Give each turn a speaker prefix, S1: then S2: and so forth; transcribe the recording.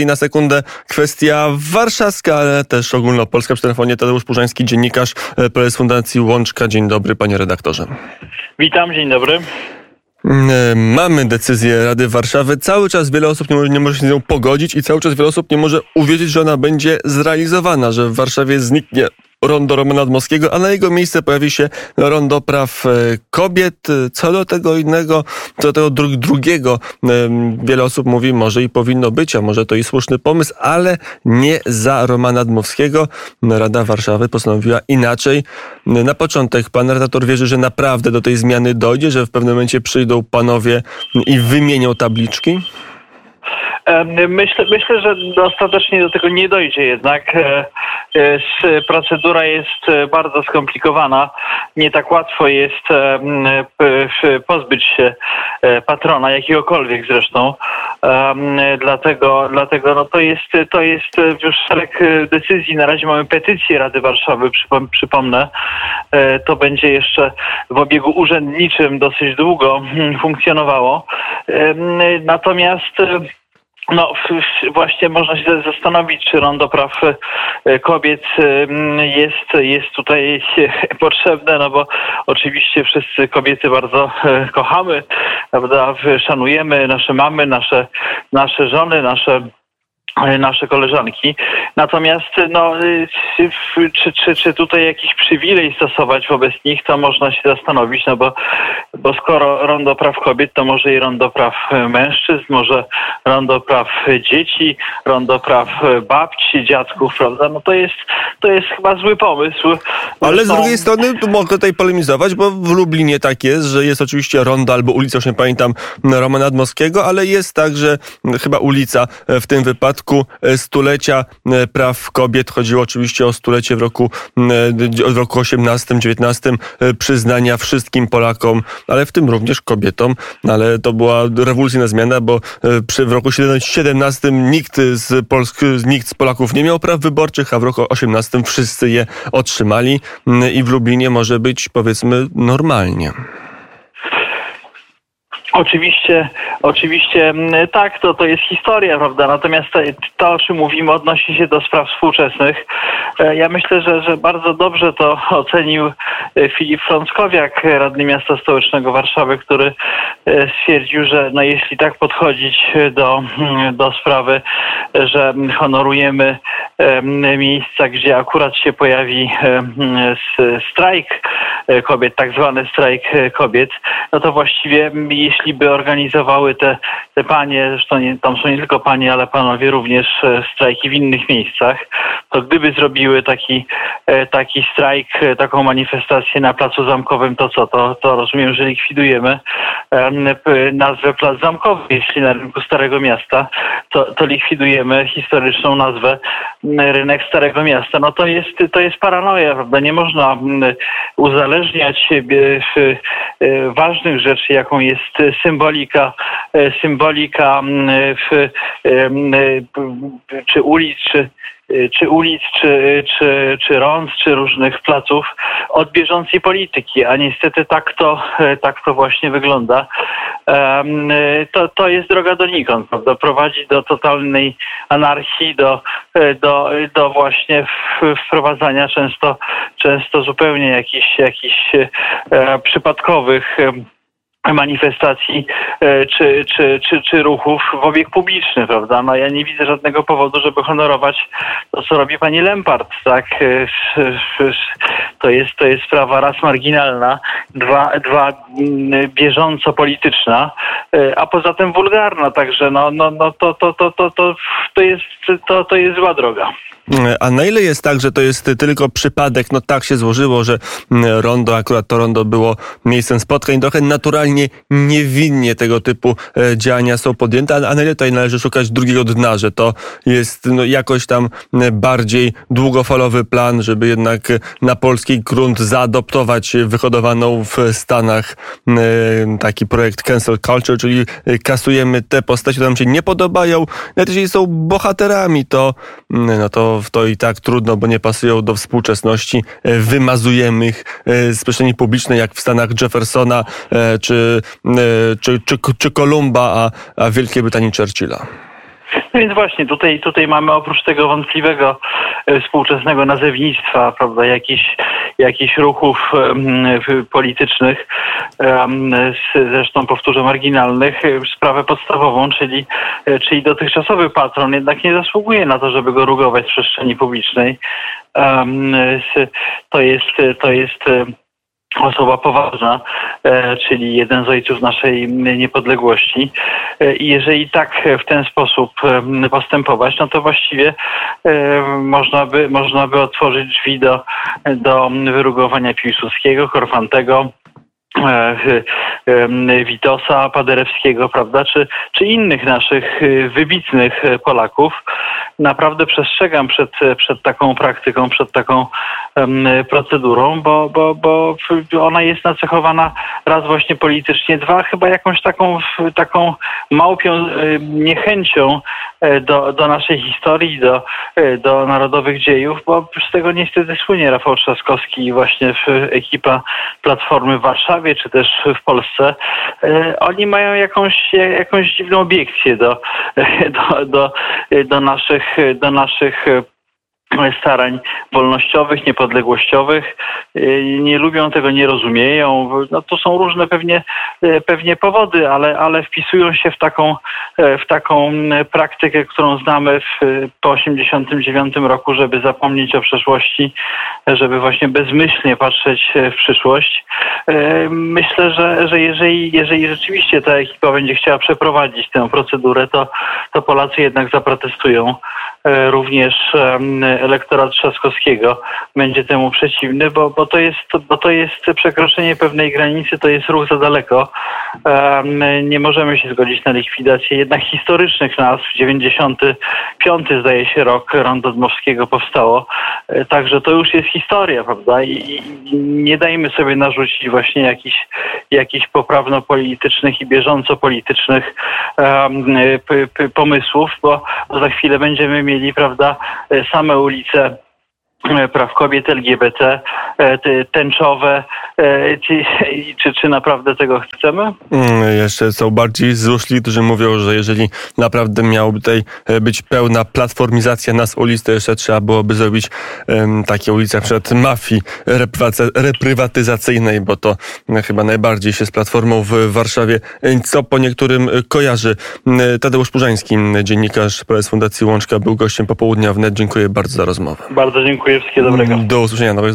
S1: I na sekundę kwestia warszawska, ale też ogólnopolska. Przy telefonie Tadeusz Purzański, dziennikarz, e, prezes Fundacji Łączka. Dzień dobry, panie redaktorze.
S2: Witam, dzień dobry.
S1: Mm, e, Mamy decyzję Rady Warszawy. Cały czas wiele osób nie może, nie może się z nią pogodzić i cały czas wiele osób nie może uwierzyć, że ona będzie zrealizowana, że w Warszawie zniknie rondo Romana Dmowskiego, a na jego miejsce pojawi się rondo praw e, kobiet. Co do tego innego, co do tego dru drugiego, em, wiele osób mówi, może i powinno być, a może to i słuszny pomysł, ale nie za Romana Dmowskiego. Rada Warszawy postanowiła inaczej. Na początek pan redaktor wierzy, że naprawdę do tej zmiany dojdzie, że w pewnym momencie przyjdą panowie i wymienią tabliczki?
S2: Myślę, myślę, że ostatecznie do tego nie dojdzie jednak. E, e, Procedura jest e, bardzo skomplikowana. Nie tak łatwo jest f- pozbyć się e, patrona, jakiegokolwiek zresztą. Dlatego, dlatego no to, jest, to jest już szereg e, decyzji. Na razie mamy petycję Rady Warszawy, przypom- przypomnę. E, To będzie jeszcze w obiegu urzędniczym dosyć długo mm, funkcjonowało. Natomiast e, no, właśnie można się zastanowić, czy Rondo Praw e, Kobiet em, jest, jest tutaj potrzebne, no bo oczywiście wszyscy kobiety bardzo e, kochamy, prawda, szanujemy nasze mamy, nasze, nasze żony, nasze e, nasze koleżanki. Natomiast no, y, w- czy, czy, czy tutaj jakiś przywilej stosować wobec nich, to można się zastanowić, no bo, bo skoro rondo praw kobiet, to może i rondo praw e, mężczyzn, może rondo praw e, dzieci, rondo praw e, babci, dziadków, prawda? No to jest, to jest chyba zły pomysł.
S1: Ale z
S2: Zresztą-
S1: drugiej strony tu mogę tutaj polemizować, bo w Lublinie tak jest, że jest oczywiście ronda albo ulica, już nie pamiętam, Romana Dmowskiego, ale jest także chyba ulica e, w tym wypadku e, stulecia e, praw kobiet. Chodziło oczywiście o stulecie w roku, e, w roku 18-19 e, przyznania wszystkim Polakom, ale w tym również kobietom. No, Ale to była rewolucyjna zmiana, bo przy, w roku 17 nikt z, Polsk, nikt z Polaków nie miał praw wyborczych, a w roku 18 wszyscy je otrzymali i w Lublinie może być powiedzmy normalnie.
S2: Oczywiście, oczywiście mm, tak, to, to jest historia, prawda? Natomiast to, o czym mówimy, odnosi się do spraw współczesnych. E, Ja myślę, że, że bardzo dobrze to ocenił e, Filip Frąckowiak, radny miasta stołecznego Warszawy, który e, stwierdził, że no jeśli tak podchodzić do, mm, do sprawy, że honorujemy em, miejsca, gdzie akurat się pojawi s- strajk kobiet, tak zwany strajk kobiet, no to właściwie m, jeśli by organizowały te, te panie, zresztą nie, tam są nie tylko panie, ale panowie również e, strajki w innych miejscach, to gdyby zrobiły taki, e, taki strajk, e, taką manifestację na Placu Zamkowym, to co? To, to rozumiem, że likwidujemy nazwę Plac Zamkowy, jeśli na rynku Starego Miasta, to, to likwidujemy historyczną nazwę rynek Starego Miasta. No to jest, to jest paranoja, prawda? Nie można uzależniać e, ważnych rzeczy, jaką jest symbolika, symbolika m, w, e, p- czy ulic, czy czy ulic, czy, czy, czy rąd, czy różnych placów od bieżącej polityki, a niestety tak to, tak to właśnie wygląda. To, to jest droga donikąd, prawda? Prowadzi do totalnej anarchii, do, do, do właśnie wprowadzania często, często zupełnie jakichś, jakichś e, przypadkowych manifestacji e, czy, czy, czy, czy ruchów w obieg publiczny, prawda? No ja nie widzę żadnego powodu, żeby honorować to, co robi pani Lempart, tak? E, To jest, to jest sprawa raz marginalna, dwa, dwa mm, bieżąco polityczna, e, a poza tym wulgarna, także no, no, no to, to, to, to, to, to, jest, to, to jest zła droga.
S1: A na ile jest tak, że to jest tylko przypadek, no tak się złożyło, że mm, rondo, akurat to rondo było miejscem spotkań, trochę naturalnie niewinnie tego typu e, działania są podjęte, a na ile tutaj należy szukać drugiego dna, że to jest no, jakoś tam m, bardziej długofalowy plan, żeby jednak e, na polski grunt zaadoptować wyhodowaną w Stanach taki projekt Cancel Culture, czyli e, kasujemy te postacie, które nam się nie podobają, nawet jeżeli są bohaterami, to, no to to i tak trudno, bo nie pasują do współczesności. E, Wymazujemy ich e, z przestrzeni publicznej, jak w Stanach Jeffersona e, czy, czy, czy, czy Kolumba, a, a Wielkiej Brytanii Churchilla.
S2: No więc właśnie, tutaj, tutaj mamy oprócz tego wątpliwego e, współczesnego nazewnictwa, prawda, jakichś, jakichś ruchów w- politycznych, z- zresztą powtórzę marginalnych, e, sprawę podstawową, czyli, e, czyli dotychczasowy patron jednak nie zasługuje na to, żeby go rugować w przestrzeni publicznej. S- To jest, to jest osoba poważna, e, czyli jeden z ojców naszej niepodległości. E, I jeżeli tak w ten sposób postępować, no to właściwie e, można by, można by otworzyć drzwi do, do wyrugowania Piłsudskiego, Korfantego, Witosa, Paderewskiego, prawda, czy, czy innych naszych e, wybitnych e, Polaków. Naprawdę przestrzegam przed, przed taką praktyką, przed taką procedurą, bo, bo, bo ona jest nacechowana raz właśnie politycznie, dwa chyba jakąś taką, taką małpią e, niechęcią e, do, do naszej historii, do, e, do narodowych dziejów, bo z tego niestety słynie Rafał Trzaskowski i właśnie ekipa Platformy w Warszawie, czy też w Polsce. E, Oni mają jakąś, jakąś dziwną obiekcję do, do, do, do naszych, do naszych starań wolnościowych, niepodległościowych. Y, Nie lubią tego, nie rozumieją. No to są różne pewnie, y, pewnie powody, ale, ale wpisują się w taką, e, w taką mm, praktykę, którą znamy w, po 89 roku, żeby zapomnieć o przeszłości, żeby właśnie bezmyślnie patrzeć w przyszłość. Myślę, że, że jeżeli, jeżeli rzeczywiście ta ekipa będzie chciała przeprowadzić tę procedurę, to, to Polacy jednak zaprotestują. E, Również elektorat Trzaskowskiego będzie temu przeciwny, bo, bo, to jest, bo to jest przekroczenie pewnej granicy, to jest ruch za daleko. Nie możemy się zgodzić na likwidację jednak historycznych nazw. 95 zdaje się rok Rondo Dmowskiego powstało. E, Także to już jest historia, prawda? I, nie dajmy sobie narzucić właśnie jakichś, jakichś poprawno-politycznych i bieżąco-politycznych pomysłów, bo za chwilę będziemy mieli, prawda, e, same ulice e, praw kobiet LGBT, e, tęczowe, czy, czy, czy naprawdę tego chcemy?
S1: Mm, Jeszcze są bardziej złośliwi, którzy mówią, że jeżeli naprawdę miałoby tutaj e, być pełna platformizacja nas ulic, to jeszcze trzeba byłoby zrobić em, takie ulice jak przykład mafii reprywaty- reprywatyzacyjnej, bo to e, chyba najbardziej się z Platformą w Warszawie, e, co po niektórym e, kojarzy. Tadeusz Purzański, dziennikarz, prezes Fundacji Łączka, był gościem popołudnia wnet. Dziękuję bardzo za rozmowę.
S2: Bardzo dziękuję, wszystkiego dobrego.
S1: Do usłyszenia. Nowych